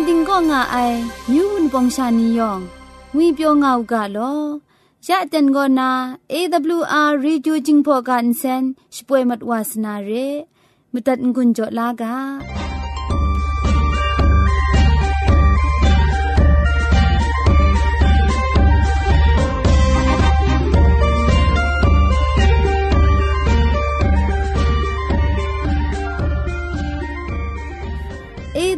กันติงก็ง่าไอมิวนปองชานียองงุยเปียวง่าวกะลอยะเต็นก็นา AWR Reducing Program เซนช่วยมัดวาสนาเรมุตัดกุญจลากา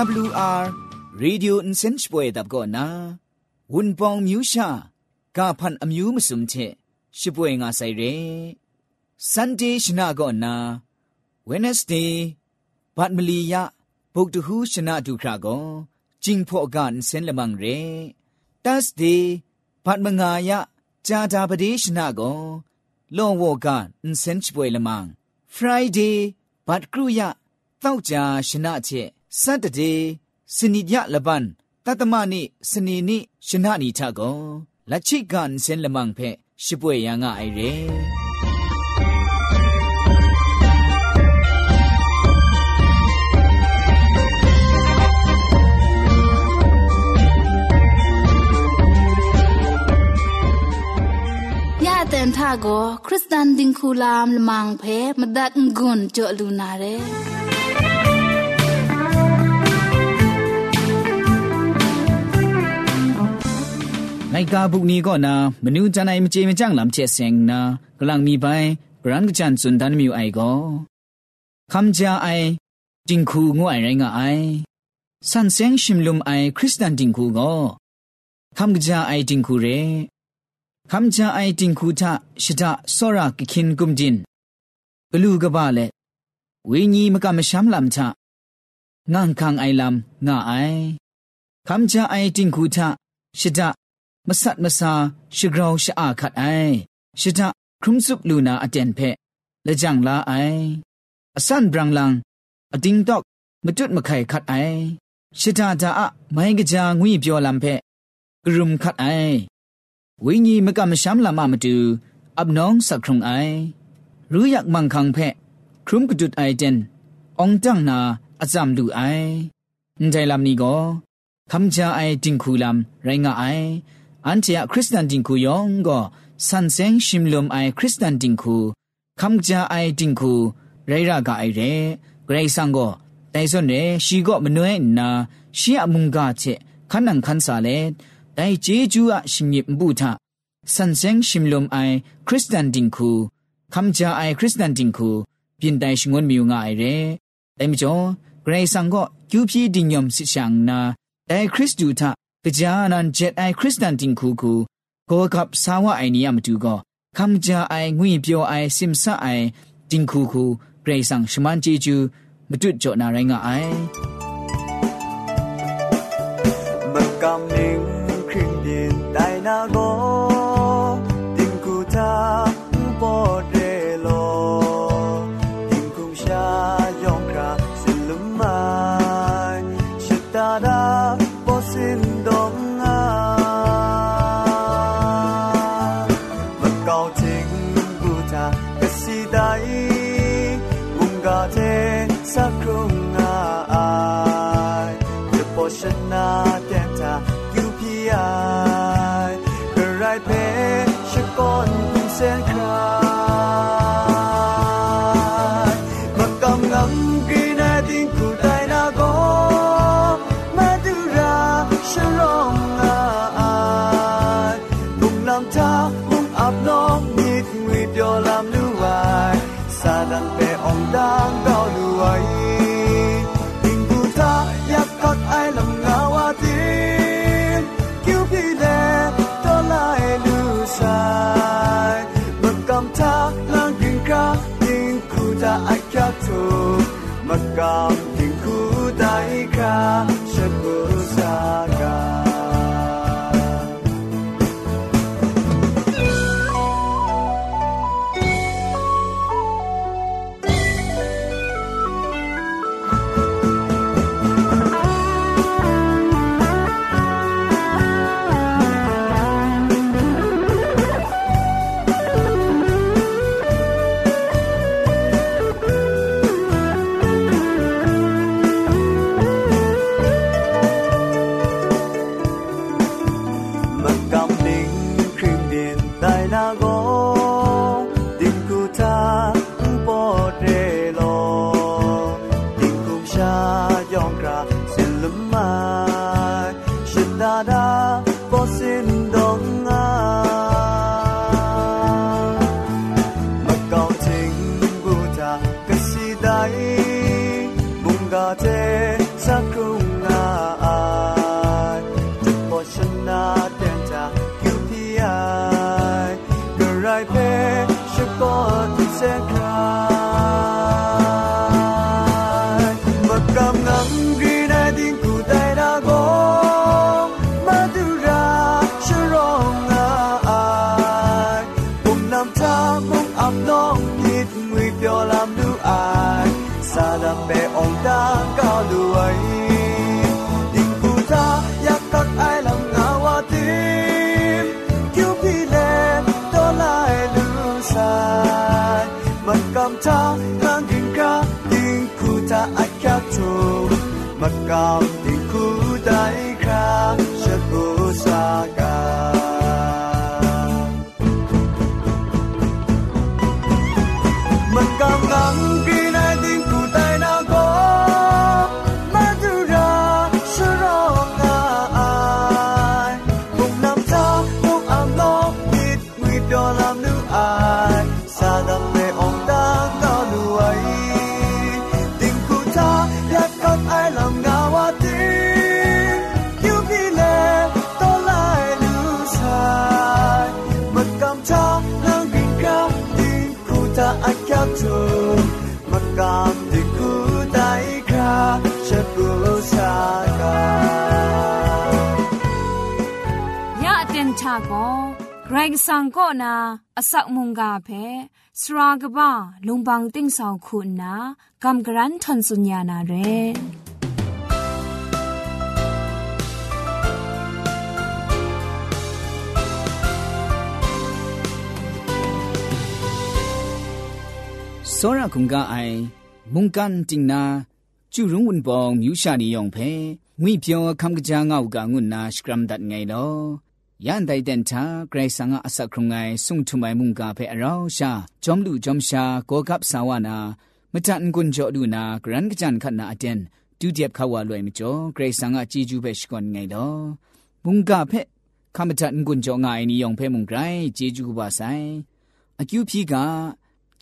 AWR Radio Insenchpoe dab go na Wun Pong Myu Sha ka phan amyu musum che shipwe nga sai re Sunday shna go na Wednesday bat mali ya buk tu hu shna du kra go jing pho ga insen lamang re Thursday bat manga ya ja da pade shna go long wo ga insen chpoe lamang Friday bat kru ya တောက်ကြရှနာချက် สัตเดสนิยะละบันตัตมะนิสนีนิชนะนิทะกอละฉิกันเซนละมังเพชิป่วยยังงะไอเรแต่ถ้าก็คริสตันดิงคูลามละมังเพมดักงุนเจอลูนาเร่ ไงกาบุกนี้ก็นามนูจันไอมเจมจังลำเชเซงนากลังมีไปกรันกจันสุนทันมิวไอก็คำจาไอจิงคูงัวไอไรงาไอสันเซงชิมลุมไอคริสตันจิงคูก็คำจาไอจิงคูเรคำจาไอจิงคูทะชิตะสระกิคินกุมจินกลูกบาเลวิญีมกามชัมลำทะงางคังไอลำงาไอคำจาไอจิงคูทะชิตะ มสัดมสาชิกราวชะอาขัดไอชิดะครุมสุบลูนาอเจนเพและจังลาไออสันบรังลังอดิงดอกมจุดมะไข่ขัดไอชิดาดาอะไม่กะจางวีเปียวลำเพกรุมขัดไอวิญีมกะมชัมลามามาดูอับน้องสักครุงไอรู้อยากมังคังเพครุมกระดุดไอเจนองจังนาอาจำดูไอใจลำนี้ก็คำจาไอจิงคูลำไรงาไอ อันเจียคริสตันดิงคูยองก็สันเซงชิมลมไอคริสตันดิงคูคำจาไอดิงคูไรรากาไอเรเกรซังก็แต่ส่วนเรชีก็มนวยนาชีอมุงกาเชขันนังขันสาเลแต่เจจูอะชิมยิบบูทาสันเซงชิมลมไอคริสตันดิงคูคำจาไอคริสตันดิงคูเปลี่ยนแต่ชงวนมิวงาไอเรแต่มจ่อเกรซังก็คิวพีดิงยมสิชังนาแต่คริสตูทากะ ကကြာအန်ဂျက်အိုင်ခရစ်စတန်တင်ခုခုကိုကပ်ဆာဝအိုင်နီယမတူကောခမ်ကြာအိုင်ငွေပြောအိုင်စင်ဆာအိုင်တင်ခုခုဂရေဆန်ရှမန်ဂျီဂျူမတွတ်ကြောနာရိုင်းကအိုင်ဘကမ်နင်းခရင်ဒိုင်နာကော sa dan pe ong dang gao luai ing bu tha yak ai lam na wa ti kyu pi le to lai lu sai. Mak kam tha, lang ding ka ding ku ai kya tu mak kam ding ku dai chu makam di ku tai kha chapulo sa ka ya aten cha ko greg sang ko na asak mung ga phe sra ga ba lumbang ting saw khu na gam gran thon sunya na re စောရခုံကအိုင်မုန်ကန်တင်နာကျူရုံဝန်ပေါမြူရှာနီယောင်ဖဲငွေပြောခမ်ကကြာငောက်ကငုနာစကရမ်ဒတ်ငိုင်လောယန်တိုင်တန်တာဂရိတ်ဆန်ကအဆက်ခုံငိုင်ဆုံထုမိုင်မုန်ကဖဲအရောရှာဂျုံလူဂျုံရှာကိုကပ်ဆာဝနာမတန်ကွန်ကြောဒူနာဂရန်ကကြန်ခတ်နာအတန်ဒူဒီယပ်ခဝါလွယ်မကျော်ဂရိတ်ဆန်ကကြည်ကျူးပဲရှိကွန်ငိုင်လောမုန်ကဖဲခမတန်ကွန်ကြောငိုင်နီယောင်ဖဲမုန်ဂရိုင်ကြည်ကျူးပါဆိုင်အကျူဖြီက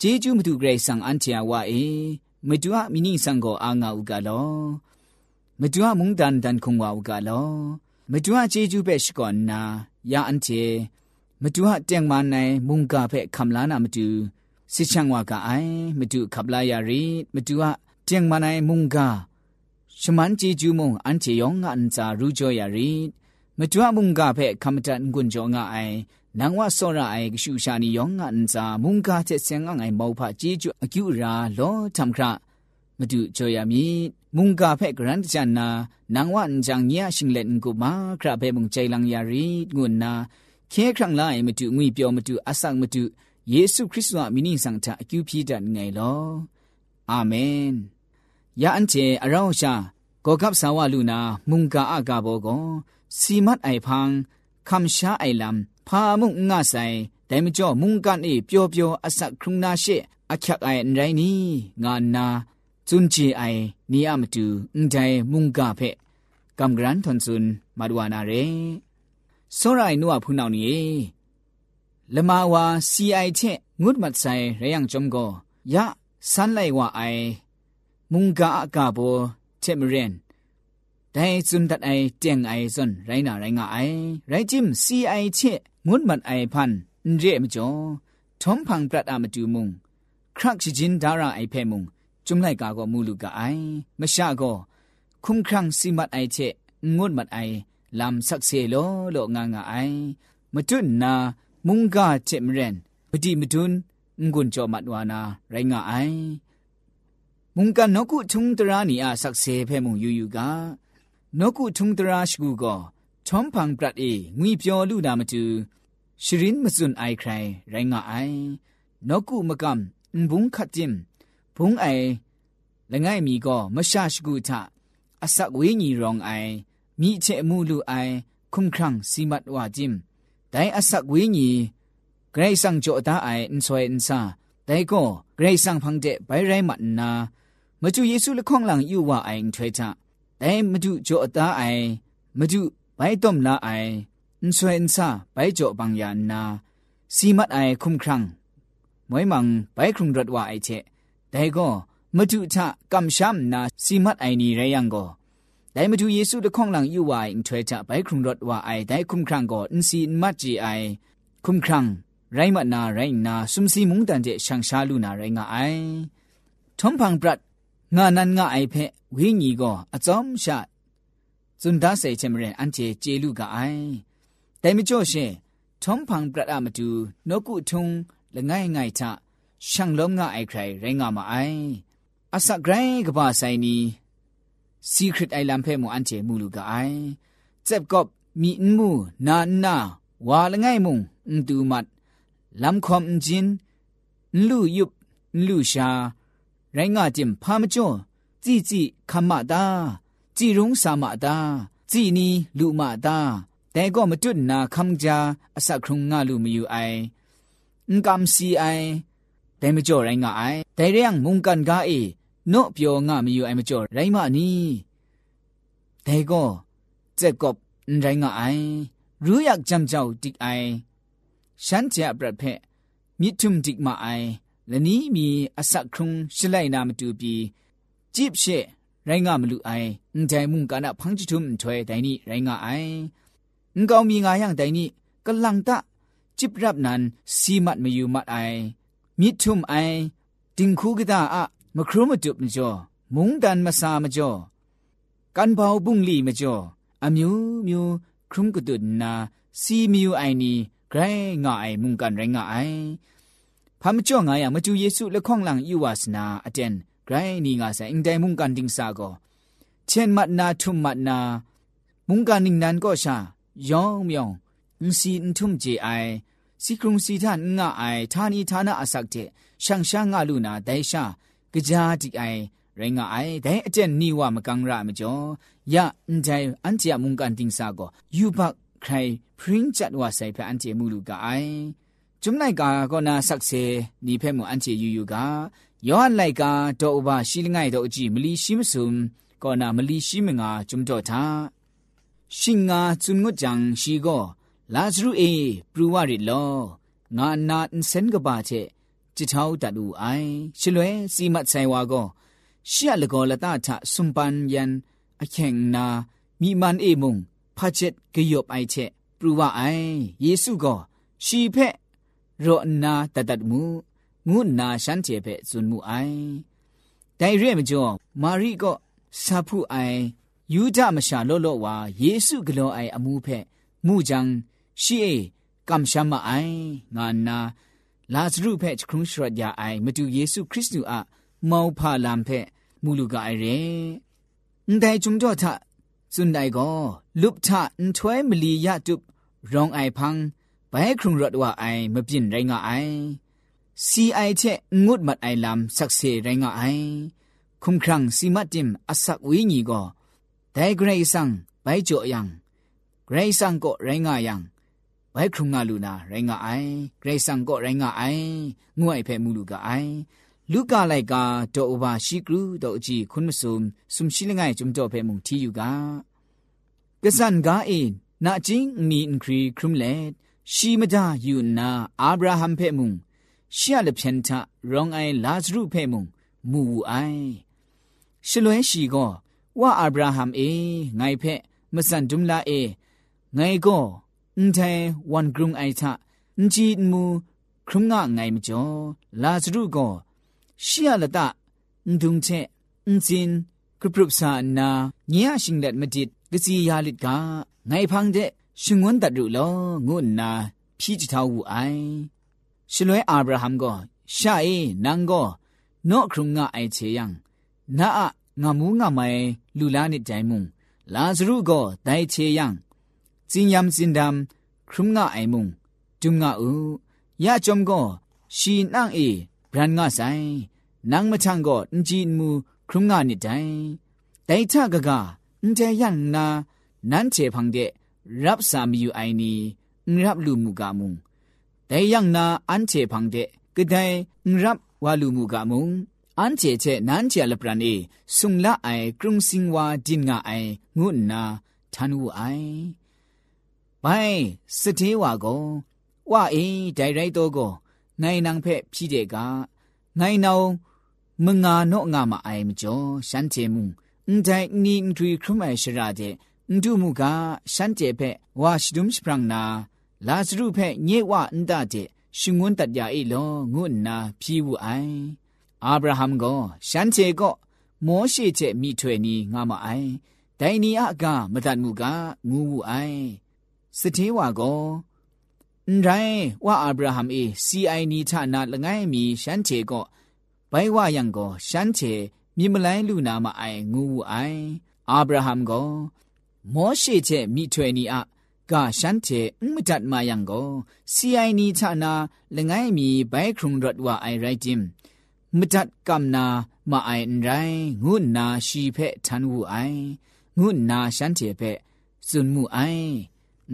ဂျေဂျူးမတူဂရိတ်ဆန်အန်ချာဝါအေမတူအမီနီဆန်ကိုအာငါဥကလောမတူအမုန်တန်တန်ခုံဝါဥကလောမတူအဂျေဂျူးပဲရှိကောနာယာအန်ချေမတူအတန်မနိုင်မုန်ကဖဲခမလာနာမတူစစ်ချန်ဝါကအိုင်မတူခပလာယာရီမတူအတန်မနိုင်မုန်ကရှမန်ဂျေဂျူးမုန်အန်ချေယောငါအန်စာရူဂျောယာရီမတူအမုန်ကဖဲခမတန်ဂွန်ဂျောငါအိုင် နန်ဝဆောရအေကရှုရှာနီယောငါအန်စာမုန်ကာချက်ဆန်ငိုင်မောဖជីကျွအကျူရာလောတမ်ခရမတုချောယမီမုန်ကာဖက်ဂရန်ချန်နာနန်ဝန်ဂျန်ညာရှင်လန်ကုမာခရဖဲမုန်ချိုင်လန်ယာရီငွန်းနာခဲခရံလာအေမတုငွေပြောမတုအဆောက်မတုယေရှုခရစ်တော်မိနိဆောင်တာအကျူပြည့်တတ်ငိုင်လောအာမင်ယာအန်ချေအရောင်းရှာကောကပ်ဆာဝလူနာမုန်ကာအကဘောကောစီမတ်အိုင်ဖန်ခမ်ရှာအိုင်လမ် พามุงงาใส่แต่ไม่จ่อมุงกันเอเปียวเปียวอสักครุงนาเชอักยักไอไรนี่งานนาจุนจีไอนี่อามาดูอุ้งใจมุงกาเพกำกรันทนซุนมาดวานาเรစောရိုင်နုအဖူနောင်နီ ละมาวาซีไอเชงุดมัดไซเรยังจอมโกยะสันไลว่าไอมุงกาอากาโบเทมเรนแต่ซุนดัดไอเจีย งไอซนไรนาไรงาไอไรจิมซีไอเชงุดมัดไอพันเรมจ่อทอมพังปรัดอามาดูมุงครักชิจินดาราไอเพมุงจุมไลกาก็มูลูกาไอมชาก็คุมครังซีมัดไอเชงุดมัดไอลำสักเซโลโลงางาไอมจุนนามุงกาเจมเรนปฏิมดุนงุนจอมัดวานาไรงาไอมุงกันนกุทุงตรานีอาสักเซเพมุงยูยูกานกุทุงตราชกูก็ชอมพังปรัดเองุยเปียวลูนามา ရှရင်မစွန်အိုင်ခရိုင်ရိုင်းငါအိုင်နော့ကုမကမ်ဘုံခတ်တင်ဘုံအိုင်လငယ်မီကောမရှာရှကုထအစက်ဝေးညီရောင်အိုင်မိချေမှုလူအိုင်ခုံခန့်စီမတ်ဝါဂျင်ဒိုင်အစက်ဝေးညီဂရိတ်ဆန်ကြောတာအိုင်အန်ဆွေအန်ဆာဒိုင်ကောဂရိတ်ဆန်ဖန်တဲ့ဘိုင်ရိုင်းမတ်နာမကျူယေစုလခေါန်လန်ယူဝအိုင်ထွေချဒိုင်မကျူကြောတာအိုင်မကျူဘိုင်တုံလာအိုင် อุนสวยนซาไปจ่อบางยานนาสีมัดไอคุ้มครังมวยมังไปครุงรถว่าไอเชแต่ก็มาดูทะกำช้ำนาสีมัดไอนี่ไรยังก็ได้มาดูเยซูตะข้องหลังยู่ว่าอิงถวยจะไปครุงรถว่าไอได้คุ้มครังก็อุนสีมัดจีไอคุ้มครังไรมัดนาไรนาสุมซีมุงตันเจช่างชาลูนาไรงาไอทอมพังปรัดงานันงาไอเพะวิญีก็อจอมชาจุนดาเสเชมเรนอันเจเจลูกาไอ တိုင်မကျော်ရှင်ထုံဖန်ပြတ်အမတူနှုတ်ကုထုံလငိုင်ငိုင်ချရှန်လုံးငါအိုက်ခိုင်ရိုင်းငါမအိုင်အစဂရိုင်းကပါဆိုင်နီ secret island ဖဲမအန်ချေမူလူကအိုင်ဇက်ကော့မီအန်မူနာနာဝါလငိုင်မုံအန်တူမတ်လမ်ခွန်ဂျင်လူယုပ်လူရှာရိုင်းငါကျင်ဖာမကျွန်းជីជីခမတာជីရုံးစာမတာជីနီလူမတာ แต่ก็มาจุดนาคำจาอสักครุงงาลูมีอยู่ไออุกำซีไอแต่ไม่จ่อไรงาไอแต่เรื่องมุงกันกาเอโนเปียวงามีอยู่ไอไม่จ่อไรมานี่แต่ก็เจ็บกบไรงาไอรู้อยากจำเจ้าติกไอฉันจะประเพะมิทุมติกมาไอและนี้มีอสักครุงชลัยนามตูปีจีบเชไรง่ามลูไอใจมุงกันอะพังจุทุมถวยแต่นี่ไรงาไอ งกามีงายังไดนี่กําลังตะจิบรับนั้นสีมัดมาอยู่มัดไอมิทุมไอติงคูกิตาอะมครุมจุบมจ่อมุงดันมาสามจ่อกันเบาบุ้งลีมจ่ออมิวมิวครุมกุดุนนาซีมิวไอนี่ไกรงาไอมุงกันไรงาไอพามจ่องายะมจูเยซูละข้องหลังอยู่วาสนาอเจนไกรนี่งาซะอิงไดมุงกันดิงซาโกเช่นมัดนาทุมมัดนา มุงกันนิงนั้นก็ชา ယောင်မြောင်အင်းစီအန်ထုမ်ဂျေအိုင်စီကရုံစီထန်ငါအိုင်ဌာနီဌာနအစက်တဲ့ရှန်ရှာငါလူနာဒိုင်ရှာကြာတိအိုင်ရင်ငါအိုင်ဒဲအကျက်နီဝမကန်ရမကျော်ယအန်တိုင်အန်တီယမုန်ကန်တင်းစာကိုယူဘတ်ခိုင်ပရင်ချတ်ဝဆိုင်ဖအန်တီမူလူကအိုင်จุมไลกาก็นาสักเซนีเพ่มูอันเจยูยูกาย้อนไลกาดอกบาชีลง่ายดอกจีมลีชิมซุมก็นามลีชิมงาจุมดอทา ชิงงาจุนงดจังชีก็ลาซรูเอปรูวาริโลงานาอินเซนกบาเชจิตาวตัดอูไอชลวยสีมัดไซวาก็เชียละกอละตาทะสุมปันยันอแข่งนามีมันเอมุงพาเจ็ดกยบไอเชปรูว่าไอเยซูก็ชีเพะรอนาตัดตัดมูงูนาฉันเจเพะจุ นมูไอแต่เรื่องมจ่อมารีก็ซาพูไอยูดามชาโลโลวาเยซูกโลไออมูเพะมูจังชีเอกำชัมมาไองานนาลาซรุเพชครุงชรดยาไอมาดูเยซูคริสต์อะမောဖာလံဖဲမူလူကအိုင်ရဲအန်တိုင်ဂျုံတော့ထစွန်ဒိုင်ကိုလုပထအန်ထွဲမလီရတုရောင်အိုင်ဖန်းဘဲခရုံရတ်ဝအိုင်မပြင်းရိုင်းငါအိုင်စီအိုင်ချက်ငုတ်မတ်အိုင်လမ်ဆက်ဆေရိုင်းငါအိုင် แต่ไกรสังไปจ่อยังไกรสังก็ไรงายังไว้ครุงงาลูนาไรงาไอไกรสังก็ไรงาไองวยเผ่มูลูกาไอลูกาไลกาโตอบาชิกรูโตอจีคุณมสุมสุมชิลงายจุมโตเผ่มุงทีอยู่กากะสันกาเอนาจิงมีอินครีครุมเลชีมดาอยู่นาอับราฮัมเผ่มุงชียลเพนทะรองไอลาซรูเผ่มุงมูไอชลวยชีก็ ဝါအာဗရာဟမ်အေငိုင်ဖက်မစန်ဒုမ်လာအေငိုင်ကောအန်တဲဝန်ဂရုံအိုင်ချာအန်ဂျီမူခရုံငါငိုင်မကျော်လာစရုကောရှီယလတအန်ဒုံချေအန်စင်ကပရုပစာနာညရရှင်လက်မဒစ်ကစီယာလစ်ကငိုင်ဖန်းတဲ့ရှင်ဝန်တတ်ရုလောငုနာဖြီးချထောက်ဝူအိုင်ရှလွဲအာဗရာဟမ်ကောရှာအေနန်ကောနော့ခရုံငါအိုင်ချေယံနာအ ငါမူးငါမိုင်လူလာနစ်တိုင်မုံလာဇရုကိုဒိုင်ချေယံဇင်ယမ်စင်ဒမ်ခရုငါအိုင်မုံဒုငါဥရကြုံကိုရှီနန့်အေဘရန်ငါဆိုင်နန်းမချန်ကိုအင်ဂျီမူခရုငါနစ်တိုင်ဒိုင်ချဂဂအန်တေယန်နာနန်းချေဖန်တဲ့รับสามีอยู่ไอนีรับลูมูกามุงแต่ยังนาอันเจพังเดก็ได้รับวาลูมูกามุง 安姐姐南姐了不然呢？送了爱，中心话 dinga 爱，我那贪污爱。拜，实体话个，话诶，带来多个，奈能拍皮的个，奈脑蒙啊诺啊嘛爱么着，山节目，唔在你对苦买是啥的？唔都木个山节拍，话是东西不让那，拉斯路拍，你话唔大的，询问大家一咯，我那皮无爱。 อฉันเจมุงอุ้งใจนี่อุ้งทุยครุมไอชราเดန်ဒုမူကရှန်ကျေဖက်ဝါရှိဒုံစပရန်နာလာဇရုဖက်ညေဝအန်ဒတဲ့ရှင်ငွန်းတရအေလောငုနာဖြီးဝအိုင်အာဗြဟံကိုရှန်ကျေကိုမောရှိချက်မိထွေနီငါမအိုင်ဒိုင်နီအကမတတ်မှုကငူဝအိုင်စတေးဝါကိုအန်ရိုင်းဝါအာဗြဟံအေစီအိုင်နီထနာလငိုင်းမီရှန်ကျေကိုဘိုင်ဝါယံကိုရှန်ကျေမြမလိုင်းလူနာမအိုင်ငူဝအိုင်အာဗြဟံကိုမောရှိချက်မိထွေနီအကရှန်တေအမတတ်မာယံကိုစီအိုင်နီချနာလငိုင်းမီဘိုင်ခရုံရတ်ဝအိုင်ရိုက်ဂျင် မတတ်ကမ္နာမအိုင်ရိုင်းငုနာရှိဖက်ထန်ဝူအိုင်ငုနာရှန်တေဖက်စွန်မှုအိုင်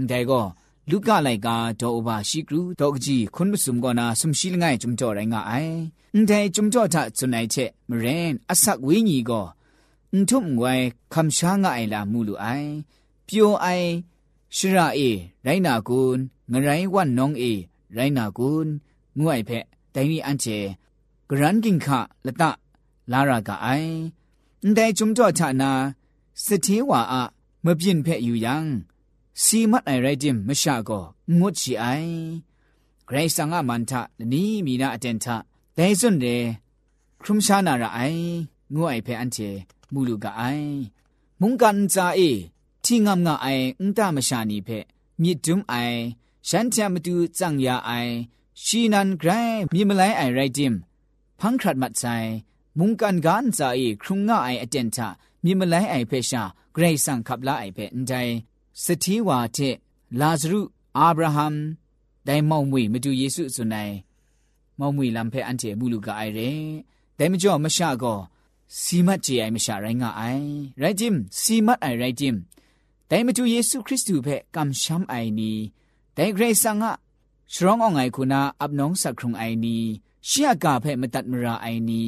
ဒါကောလူကလိုက်ကတော့ဘာရှိကရူတော့ကကြီးခွန်းမစုံကနာစုံရှိလငိုင်ဂျုံကြော်ရိုင်းငါအိုင်အန်တဲဂျုံကြော်တာစွန်နိုင်ချက်မရင်အဆက်ဝင်းကြီးကောအန်ထုံငွယ်ခမ်ရှာငါအိုင်လာမှုလူအိုင်ပြိုအိုင်ရှိရာအေရိုင်းနာကွန်းငရိုင်းဝတ်နောင်းအေရိုင်းနာကွန်းငွိုင်ဖက်တိုင်းနီအန်ချေ นงวยเพะแต่นี่อันเจกรันกิงคะละตะลารากาไอแต่จุมจ่อชานาสถีวาอะမပြင်းဖက်ယူယံစီမတ်အိုင်ရိုက်တင်မရှာကောငွတ်ချီအိုင်ဂရိတ်ဆာငါမန်ထနီမီနာအတန်ထဒဲစွန်တဲ့ခရုမရှာနာရအိုင်ငွအိုင်ဖက်အန်ချေมูลูกาไอมุงกันจาเอที่งามงาไออุตามชานีเพมีดุมไอฉันจะมาดูจังยาไอชีนันไกรมีม าไลไอไรจิมพังครัดมัดใจมุงกันกันจาเอครุงงาไออเดนทามีมาไลไอเพชาเกรซังขับลาไอเพนใจสถีวาเทลาซรุอับราฮัมได้มองมวยมาดูเยซูสุนัยมองมวยลำเพอันเจมูลูกาไอเรแต่ไม่จ่อมาชาก็စီမတ်ကြည်အိုင်မရှာရိုင်းငါအိုင်ရိုက်ဂျင်စီမတ်အိုင်ရိုက်ဂျင်တိုင်မတူယေရှုခရစ်တုဖက်ကမ်ရှမ်အိုင်နီတိုင်ဂရေဆာငါစရောင်းအောင်အိုင်ခုနာအပနောင်းစခရုံအိုင်နီ ရှေ့ကဖဲ့မတတ်မရာအိုင်နီ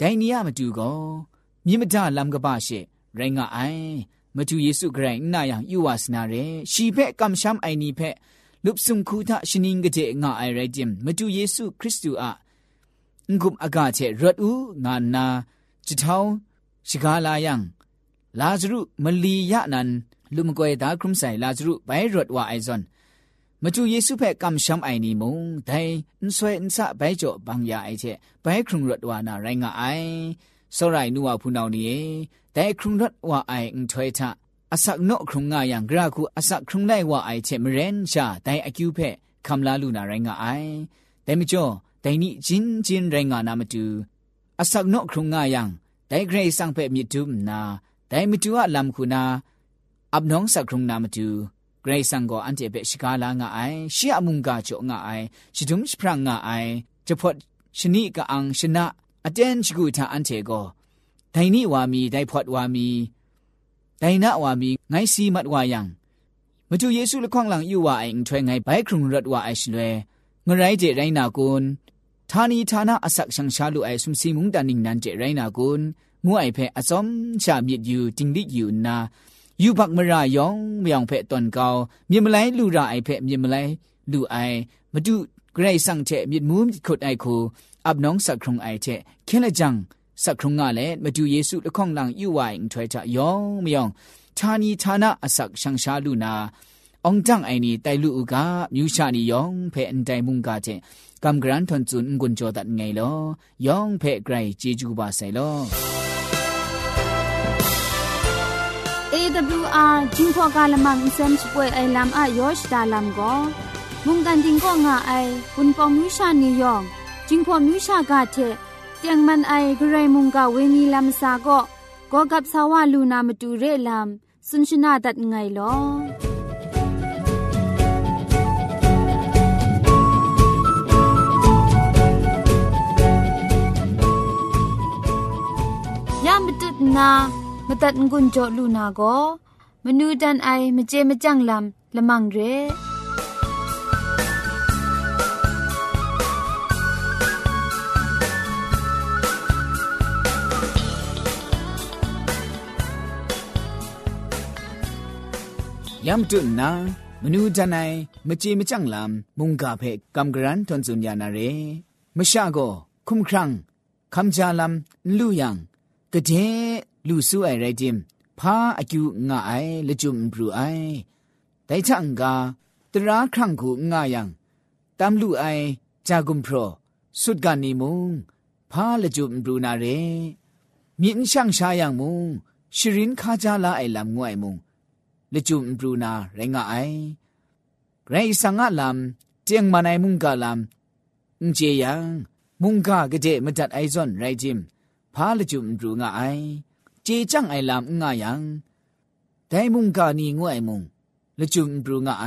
ဒိုင်နီယမတူကောမြင့်မတလမ်ကပရှေရိုင်းငါအိုင်မတူယေစုခရိုင်နာယံယူဝါစနာရဲရှီဖဲ့ကမ်ရှမ်အိုင်နီဖဲ့လုပစုံခုထရှင်ငင်ကတဲ့ငါအိုင်ရိုင်ဂျင်မတူယေစုခရစ်တုအငုံအကတဲ့ရတ်ဦးငါနာချီထောင်းရှိကားလာယံလာဇရုမလီယနန်လူမကွေတာခရုဆိုင်လာဇရုဘိုင်ရတ်ဝါအိုင်ဇွန် မကျူယေစုဖက်ကမ်ရှမ်အိုင်နီမုံဒိုင်အန်ဆွဲအန်ဆဘိုင်ကျော်ဘန်ယာအိုင်ချက်ဘိုင်ခရုံရတ်ဝါနာရိုင်းငါအိုင်စောရိုင်နူဝဖူနောင်နီယေဒိုင်ခရုံရတ်ဝါအိုင်အန်ထွဲထအစက်နော့ခရုံငါယံဂရခုအစက်ခရုံလိုက်ဝါအိုင်ချက်မရန်ရှာဒိုင်အကျူဖက်ခမ်လာလူနာရိုင်းငါအိုင်ဒိုင်မကျော်ဒိုင်နီဂျင်းဂျင်းရိုင်းငါနာမတူအစက်နော့ခရုံငါယံဒိုင်ဂရေးဆောင်ဖက်မြစ်တူမနာဒိုင်မတူအလမ်ခုနာအပ်နောင်စက်ခရုံနာမတူ ဂရိဆောင်ကိုအန်တေပဲရှိကားလာငါအိုင်ရှီအမုန်ကကြောငါအိုင်ရှိဒုံစပရငါအိုင်ဂျပွတ်ရှနီကအန်ရှနာအတန်ချကူတာအန်တေကိုဒိုင်နီဝါမီဒိုင်ဖွတ်ဝါမီဒိုင်နာဝါမီငိုင်းစီမတ်ဝါယံမတူယေရှုလခေါန့်လံယူဝါအိမ်ထွဲငိုင်းဘိုင်ခရုံရတ်ဝါအိုင်ရှလွဲငရိုင်းကျေရိုင်းနာကွန်းဌာနီဌာနအဆက်ရှန်ရှာလူအိုင်ဆုစီမုန်တန်နင်းနန်ကျေရိုင်းနာကွန်းငွအိုင်ဖဲအစုံချမြစ်ယူတင်လိယူနာ ယူဘတ်မရာယောင်မြောင်ဖက်တွန်ကောမြင်မလိုက်လူရအိုက်ဖက်မြင်မလိုက်လူအိုင်မတုဂရိတ်ဆန့်ချက်မြစ်မူးခုတ်အိုက်ခုအပ်နောင်းစခရုံအိုက်ချက်ခဲလကြံစခရုံကလည်းမတုယေစုတခေါန်လန်ယူဝိုင်ထွဲချယောင်မြောင်ဌာနီဌာနအစက်ရှန်ရှာလူနာအောင်တန့်အိုင်နီတိုင်လူဥကမြူရှာနီယောင်ဖဲအန်တိုင်မုန်ကချက်ကမ်ဂရန်ထွန်ကျွန်းငွန်ကျော်ဒတ်ငိုင်လောယောင်ဖဲဂရိုင်ဂျေဂျူပါဆိုင်လော AWR จิงพอกาลมังอินเซนช่วยไอลัมอะยอชดาลัมก็มุงกันดิงก็ง่าไอปุนปองมิวชานียองจิงพอมิวชากาเทเตียงมันไอกระไรมุงกาเวนีลัมซาก็ก็กับสาวาลูนามาดูเรลัมสุนชนาดัดไงลอยามตุดนาม ตัดงุนจอลูนาก็มนูดันไอมเจมจังลำละมังเรยามจุนนามนูจันไอมเจมจังลำมุงกาเพกำกรันทนจุนยานาเรมชาโกคุมครังคำจาลำลู่ยังกะเจ လူဆူအိုင်ရိုက်တင်ဖာအကျူငါအိုင်လက်ကျုံဘရူအိုင်တိုင်ချန်ကတရာခန့်ကူငါယံတမ်လူအိုင်ဂျာဂုံပရောสุดกันนี่มุงพาละจุมบรูนาเรมีนช่างชายังมุงชรินคาจาลาไอลำงวยมุงละจุมบรูนาเรงไอไรสังอะลำเจียงมาในมุงกาลำอุเจยังมุงกากะเจมจัดไอซอนไรจิมพาละจุมบรูงาไอเ จีจังไอลำง่ายังแต่มุงกานีงวยมุงละจุมปรุงง่ไอ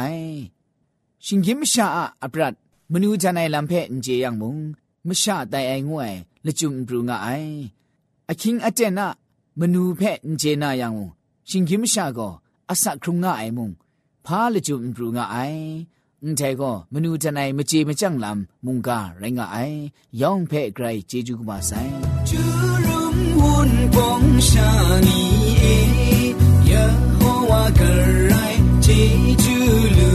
ชิงกิมชาอัปรัดมนูจันไอลำเพนเจียงมุงมชาไตไองวยละจุมปรุงง่าไออคิงอเจนะมนูเพนเจนายังมุงชิงกิมชาก็อาศักครุงง่ายมุงพาละจุมปรุงไออุ้งใจก็มนูจันไอมจีมจังลามมุงกาไรงไอย่องเพไกรเจจูกมาไซ ရှာနီအေယေဟောဝါဂရိုက်ဂျေဂျူလူ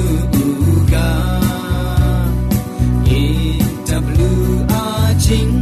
က AWR ချင်းပေါ်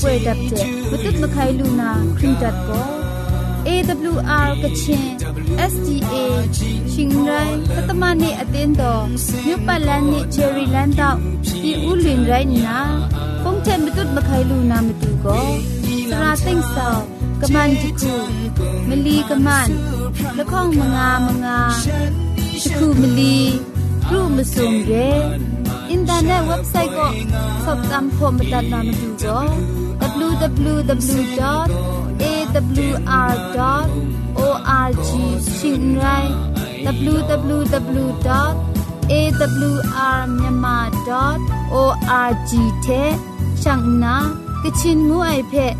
ကန်စင်စပွေဒတ်တဲ့မတုမခိုင်လူနာခရစ်ဒတ်ကို AWR ကချင် SDA ရှင်ရိုင်းပတမနေ့အတင်းတော်မြပလန်နေ့ချယ်ရီလန်တော့ဒီဦးလင်ရိုင်းနာပုံချင်မတုမခိုင်လူနာမတူကိုစရာသိမ့်ဆောကမန်တခုမလီကမန်လခေါင်မငါမငါတခုမလီကရုမစုံရဲอินเทอร์เน็ตเว็บไซต์ก็สอบตามพมดัดนามาดูก็ www.awr.org ရှင်ရိုင်း www.awrmyanmar.org တဲ့ချန်နာကချင်မူအိုက်ဖက်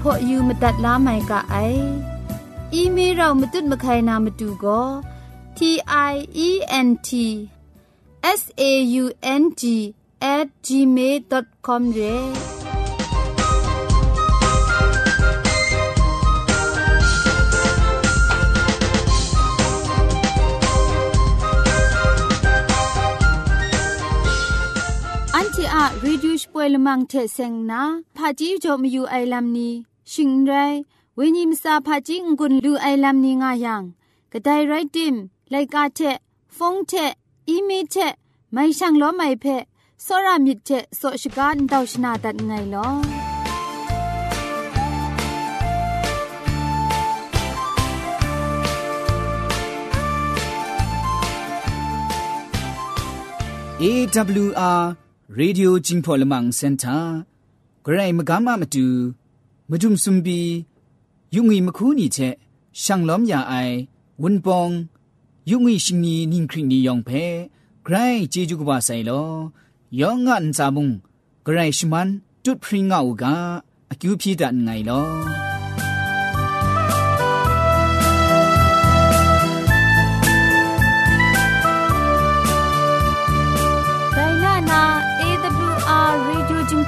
ဖို့ယူမတတ်လားမိုင်ကအိုင်အီးမေးလ်တော့မတွတ်မခိုင်နာမတူကော t i e n t s a u n g @gmail.com ရဲ့ รีดูชป่วยละมังเทเซงนาพาจีจอมอยู่ไอลัมนีชิงไรวินิมซาพาจิงกุนลูไอลัมนีงายังกระไดไรติมไลกาเทฟงเทอีเมเทไม่ช่างล้อไม่เพะสรามิดเทโสชการดาวชนาดัดไงลอเอวอาร์ ရေဒီယိုဂျင်းဖော်လမန်စင်တာဂရိုင်မကမမတူမဒုံစွန်ဘီယုံငီမခုနီချက်ရှန်လောမ်ယာအိုင်ဝွန်ပောင်ယုံငီရှင်နီနင်းခရင်နီယောင်ဖဲဂရိုင်ဂျေဂျူကဘာဆိုင်လောယောငန်စာမုံဂရိုင်ရှမန်တွတ်ဖရင်ငါအူကအကျူဖြီတန်ငိုင်လော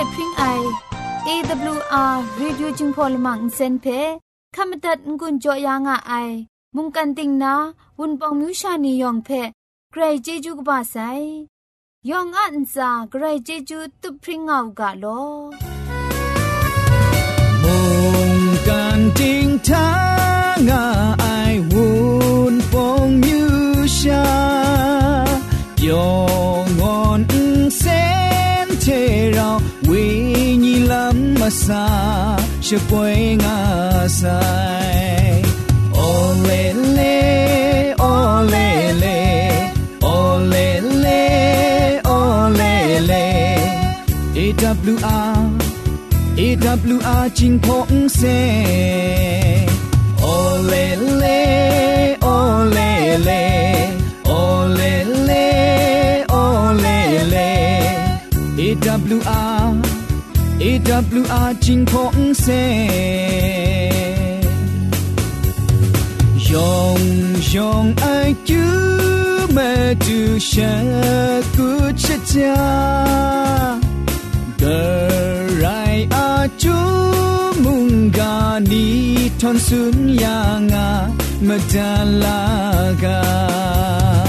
ละพริ้งไอ AWR Reducing Polymer เซนเพขมตัดงุนจอยางอ้ายมุงกันติงนาวุนปองมิวชานียองเพใครเจจูกบาไซยองอันซาใครเจจูตุพริ้งเอากาโลมุงกันติงทางอ้า asa she poing asai olele olele olele olele le. ewr jing pong se. Olele olele AWR จิงพงเซยองยองไอจูเมจูชะกุชะจา Gerai aju munggani ton sun yanga medalaga Olele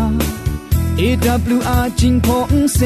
AWR จิงพงเซ